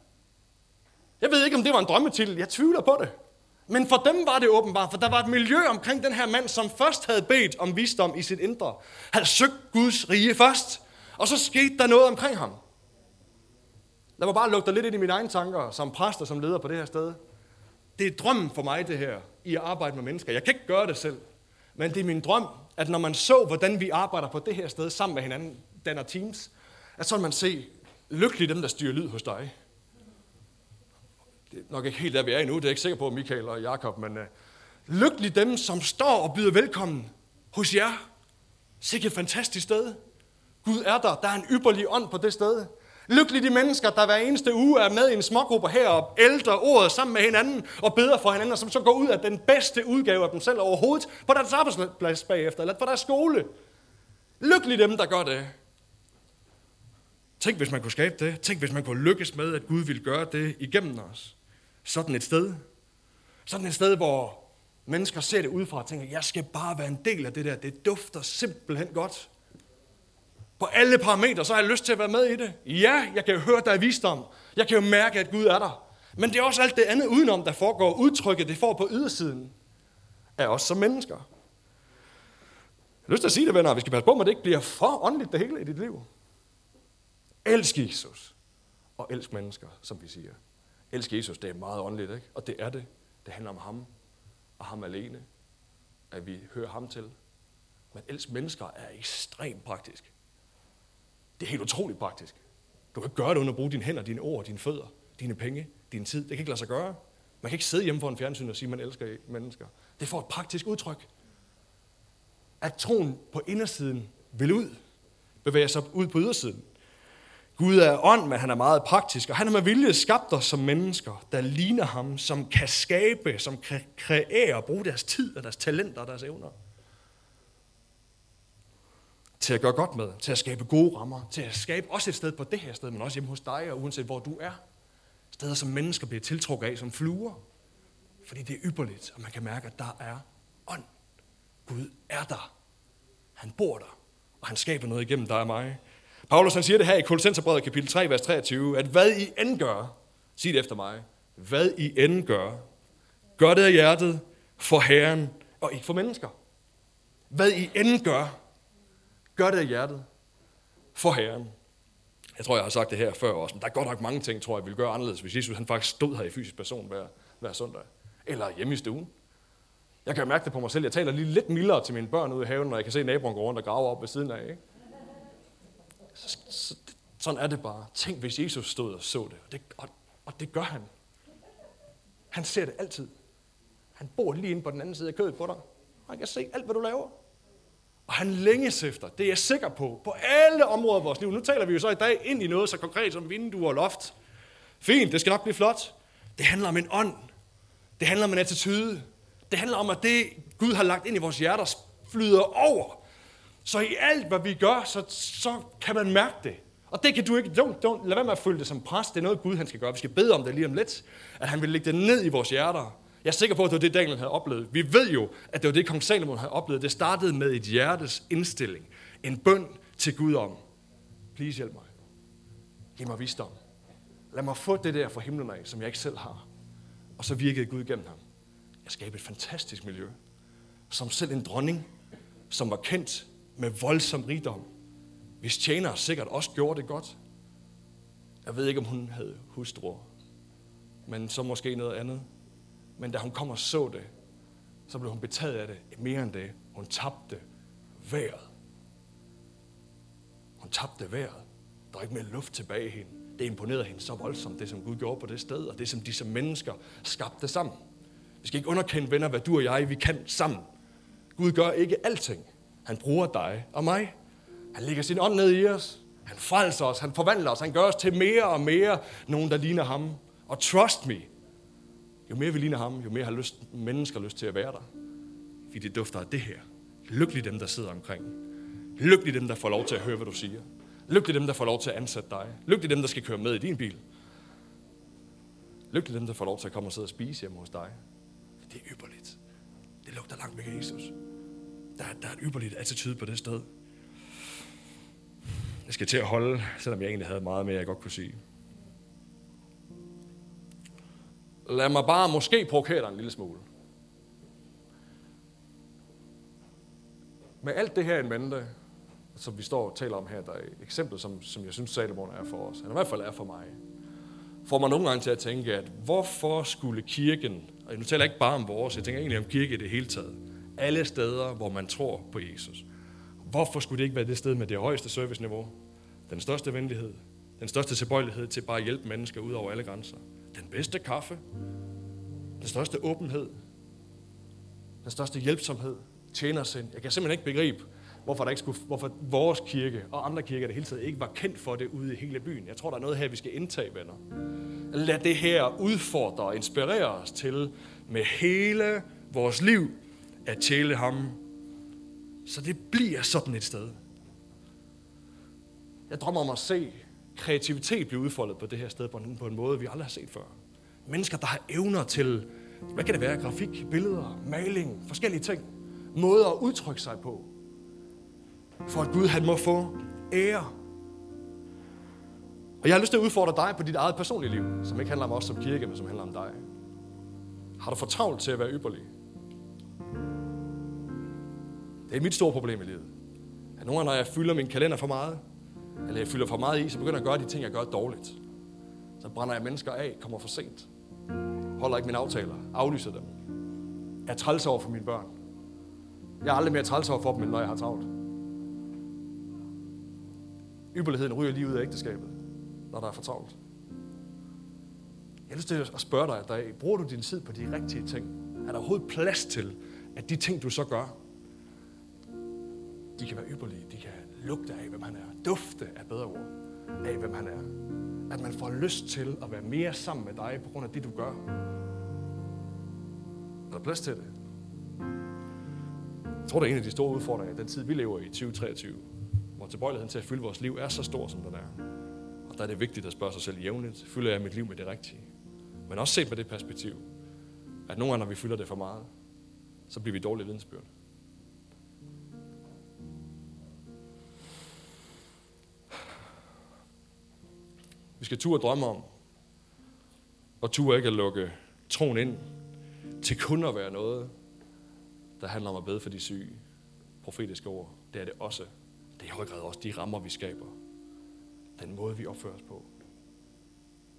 Jeg ved ikke, om det var en drømmetitel. Jeg tvivler på det. Men for dem var det åbenbart, for der var et miljø omkring den her mand, som først havde bedt om visdom i sit indre. Han søgt Guds rige først, og så skete der noget omkring ham. Lad mig bare lukke dig lidt ind i mine egne tanker, som præster, som leder på det her sted. Det er drømmen for mig, det her, i at arbejde med mennesker. Jeg kan ikke gøre det selv, men det er min drøm, at når man så, hvordan vi arbejder på det her sted sammen med hinanden, danner teams, at så vil man se, lykkelig dem, der styrer lyd hos dig det er nok ikke helt der, vi er endnu. Det er jeg ikke sikker på, Michael og Jakob, men øh, uh, lykkelig dem, som står og byder velkommen hos jer. Sikke et fantastisk sted. Gud er der. Der er en ypperlig ånd på det sted. Lykkelig de mennesker, der hver eneste uge er med i en smågruppe her og ældre ordet sammen med hinanden og beder for hinanden, og som så går ud af den bedste udgave af dem selv overhovedet på deres arbejdsplads bagefter, eller på deres skole. Lykkelig dem, der gør det. Tænk, hvis man kunne skabe det. Tænk, hvis man kunne lykkes med, at Gud ville gøre det igennem os sådan et sted. Sådan et sted, hvor mennesker ser det udefra og tænker, jeg skal bare være en del af det der. Det dufter simpelthen godt. På alle parametre, så har jeg lyst til at være med i det. Ja, jeg kan jo høre, der er visdom. Jeg kan jo mærke, at Gud er der. Men det er også alt det andet udenom, der foregår. Udtrykket, det får på ydersiden af os som mennesker. Jeg har lyst til at sige det, venner. Vi skal passe på, at det ikke bliver for åndeligt det hele i dit liv. Elsk Jesus. Og elsk mennesker, som vi siger elske Jesus, det er meget åndeligt, ikke? Og det er det. Det handler om ham og ham alene. At vi hører ham til. Men elsk mennesker er ekstremt praktisk. Det er helt utroligt praktisk. Du kan gøre det uden at bruge dine hænder, dine ord, dine fødder, dine penge, din tid. Det kan ikke lade sig gøre. Man kan ikke sidde hjemme foran fjernsyn og sige, at man elsker mennesker. Det får et praktisk udtryk. At troen på indersiden vil ud, bevæger sig ud på ydersiden. Gud er ånd, men han er meget praktisk, og han har med vilje skabt os som mennesker, der ligner ham, som kan skabe, som kan kreere og bruge deres tid og deres talenter og deres evner. Til at gøre godt med, til at skabe gode rammer, til at skabe også et sted på det her sted, men også hjemme hos dig, og uanset hvor du er. Steder, som mennesker bliver tiltrukket af som fluer. Fordi det er ypperligt, og man kan mærke, at der er ånd. Gud er der. Han bor der, og han skaber noget igennem dig og mig. Paulus han siger det her i Kolossenserbrevet kapitel 3, vers 23, at hvad I end gør, sig det efter mig, hvad I end gør, gør det af hjertet for Herren og ikke for mennesker. Hvad I end gør, gør det af hjertet for Herren. Jeg tror, jeg har sagt det her før også, men der er godt nok mange ting, tror jeg, vil gøre anderledes, hvis Jesus han faktisk stod her i fysisk person hver, hver søndag. Eller hjemme i stuen. Jeg kan mærke det på mig selv. Jeg taler lige lidt mildere til mine børn ude i haven, når jeg kan se naboen gå rundt og grave op ved siden af. Ikke? Så, så, sådan er det bare. Tænk, hvis Jesus stod og så det. Og, det og, og det gør han. Han ser det altid. Han bor lige inde på den anden side af kødet på dig. Han kan se alt, hvad du laver. Og han længes efter, det er jeg sikker på, på alle områder af vores liv. Nu taler vi jo så i dag ind i noget så konkret som vinduer og loft. Fint, det skal nok blive flot. Det handler om en ånd. Det handler om en attitude. Det handler om, at det Gud har lagt ind i vores hjerter flyder over. Så i alt, hvad vi gør, så, så kan man mærke det. Og det kan du ikke, don't, don't, lad være med at føle det som pres. Det er noget, Gud han skal gøre. Vi skal bede om det lige om lidt. At han vil lægge det ned i vores hjerter. Jeg er sikker på, at det var det, Daniel havde oplevet. Vi ved jo, at det var det, kong Salomon havde oplevet. Det startede med et hjertes indstilling. En bøn til Gud om. Please hjælp mig. Giv mig visdom. Lad mig få det der fra himlen af, som jeg ikke selv har. Og så virkede Gud gennem ham. Jeg skabte et fantastisk miljø, som selv en dronning, som var kendt med voldsom rigdom, hvis tjenere sikkert også gjorde det godt. Jeg ved ikke, om hun havde hustruer, men så måske noget andet. Men da hun kom og så det, så blev hun betaget af det mere end det. Hun tabte vejret. Hun tabte vejret. Der var ikke mere luft tilbage i hende. Det imponerede hende så voldsomt, det som Gud gjorde på det sted, og det som disse mennesker skabte sammen. Vi skal ikke underkende, venner, hvad du og jeg, vi kan sammen. Gud gør ikke alting. Han bruger dig og mig. Han lægger sin ånd ned i os. Han frelser os. Han forvandler os. Han gør os til mere og mere nogen, der ligner ham. Og trust me, jo mere vi ligner ham, jo mere har lyst, mennesker lyst til at være der. Fordi det dufter af det her. Lykkelig dem, der sidder omkring. Lykkelig dem, der får lov til at høre, hvad du siger. Lykkelig dem, der får lov til at ansætte dig. Lykkelig dem, der skal køre med i din bil. Lykkelig dem, der får lov til at komme og sidde og spise hjemme hos dig. Det er ypperligt. Det lugter langt væk af Jesus. Der, der er et ypperligt attitude på det sted. Jeg skal til at holde, selvom jeg egentlig havde meget mere, jeg godt kunne sige. Lad mig bare måske provokere dig en lille smule. Med alt det her en mente, som vi står og taler om her, der er et eksempel, som, som jeg synes Salomon er for os, eller i hvert fald er for mig, får mig nogle gange til at tænke, at hvorfor skulle kirken, og nu taler jeg ikke bare om vores, jeg tænker egentlig om kirke i det hele taget, alle steder, hvor man tror på Jesus. Hvorfor skulle det ikke være det sted med det højeste serviceniveau, den største venlighed, den største tilbøjelighed til bare at hjælpe mennesker ud over alle grænser, den bedste kaffe, den største åbenhed, den største hjælpsomhed, tjenersind. Jeg kan simpelthen ikke begribe, hvorfor, der ikke skulle, hvorfor vores kirke og andre kirker det hele taget ikke var kendt for det ude i hele byen. Jeg tror, der er noget her, vi skal indtage, venner. Lad det her udfordre og inspirere os til med hele vores liv at tæle ham. Så det bliver sådan et sted. Jeg drømmer om at se kreativitet blive udfoldet på det her sted på en, på en måde, vi aldrig har set før. Mennesker, der har evner til, hvad kan det være, grafik, billeder, maling, forskellige ting. Måder at udtrykke sig på. For at Gud han må få ære. Og jeg har lyst til at udfordre dig på dit eget personlige liv, som ikke handler om os som kirke, men som handler om dig. Har du for travlt til at være ypperlig? Det er mit store problem i livet. At nogle gange, når jeg fylder min kalender for meget, eller jeg fylder for meget i, så begynder jeg at gøre de ting, jeg gør dårligt. Så brænder jeg mennesker af, kommer for sent. Holder ikke mine aftaler, aflyser dem. Jeg er træls over for mine børn. Jeg er aldrig mere træls over for dem, end når jeg har travlt. Ypperligheden ryger lige ud af ægteskabet, når der er for travlt. Jeg har lyst til at spørge dig i dag, bruger du din tid på de rigtige ting? Er der overhovedet plads til, at de ting, du så gør, de kan være ypperlige, de kan lugte af, hvem han er, dufte af bedre ord, af hvem han er. At man får lyst til at være mere sammen med dig på grund af det, du gør. Er der plads til det? Jeg tror, det er en af de store udfordringer i den tid, vi lever i 2023, hvor tilbøjeligheden til at fylde vores liv er så stor, som den er. Og der er det vigtigt at spørge sig selv jævnligt, fylder jeg mit liv med det rigtige? Men også set med det perspektiv, at nogle gange, når vi fylder det for meget, så bliver vi dårlige vidensbyrd. Vi skal turde drømme om, og turde ikke at lukke troen ind til kun at være noget, der handler om at bede for de syge. Profetiske ord, det er det også. Det er i høj grad også de rammer, vi skaber. Den måde, vi opfører os på.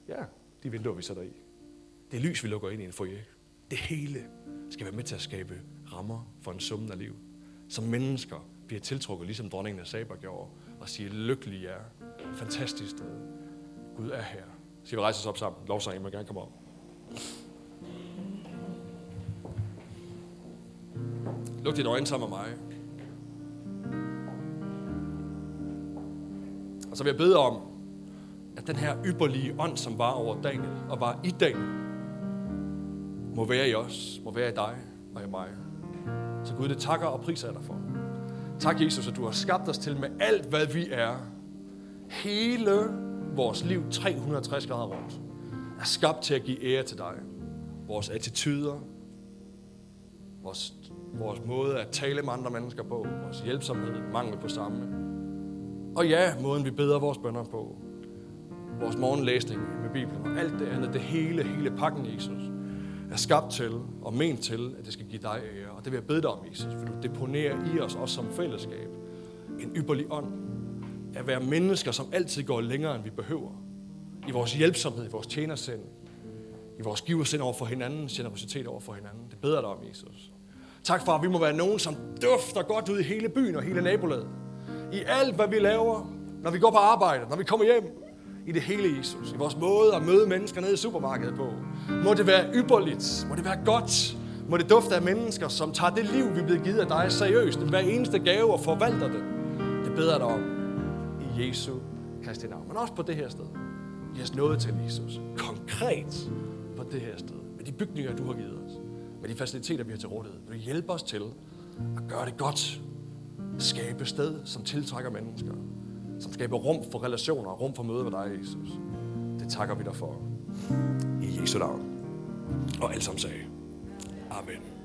Ja, de vinduer, vi sætter i. Det lys, vi lukker ind i en foyer. Det hele skal være med til at skabe rammer for en summen af liv. Som mennesker bliver tiltrukket, ligesom dronningen af Saber gjorde, og siger, lykkelig er. Fantastisk sted. Gud er her. Skal vi rejse os op sammen? Lovsangen må gerne komme op. Luk dine øjne sammen med mig. Og så vil jeg bede om, at den her ypperlige ånd, som var over Daniel og var i Daniel, må være i os, må være i dig og i mig. Så Gud, det takker og priser dig for. Tak, Jesus, at du har skabt os til med alt, hvad vi er. Hele vores liv 360 grader rundt er skabt til at give ære til dig. Vores attityder, vores, vores måde at tale med andre mennesker på, vores hjælpsomhed, mangel på samme. Og ja, måden vi beder vores bønder på, vores morgenlæsning med Bibelen og alt det andet, det hele, hele pakken, Jesus. er skabt til og ment til, at det skal give dig ære. Og det vil jeg bede dig om, Jesus, for du deponerer i os, også som fællesskab, en ypperlig ånd. At være mennesker, som altid går længere, end vi behøver. I vores hjælpsomhed, i vores tjenersind, i vores giversind over for hinanden, generositet over for hinanden. Det beder dig om, Jesus. Tak for, at vi må være nogen, som dufter godt ud i hele byen og hele nabolaget. I alt, hvad vi laver, når vi går på arbejde, når vi kommer hjem, i det hele Jesus. I vores måde at møde mennesker nede i supermarkedet på. Må det være ypperligt. Må det være godt. Må det dufte af mennesker, som tager det liv, vi er blevet givet af dig, seriøst. Hver eneste gave og forvalter det. Det beder dig om. I Jesu Kristi navn. Men også på det her sted. Giv os noget til, Jesus. Konkret på det her sted. Med de bygninger, du har givet os. Med de faciliteter, vi har til rådighed. Vil du hjælpe os til at gøre det godt. Skabe sted, som tiltrækker mennesker som skaber rum for relationer og rum for møde med dig, Jesus. Det takker vi dig for. I Jesu navn. Og alle sammen sagde. Amen.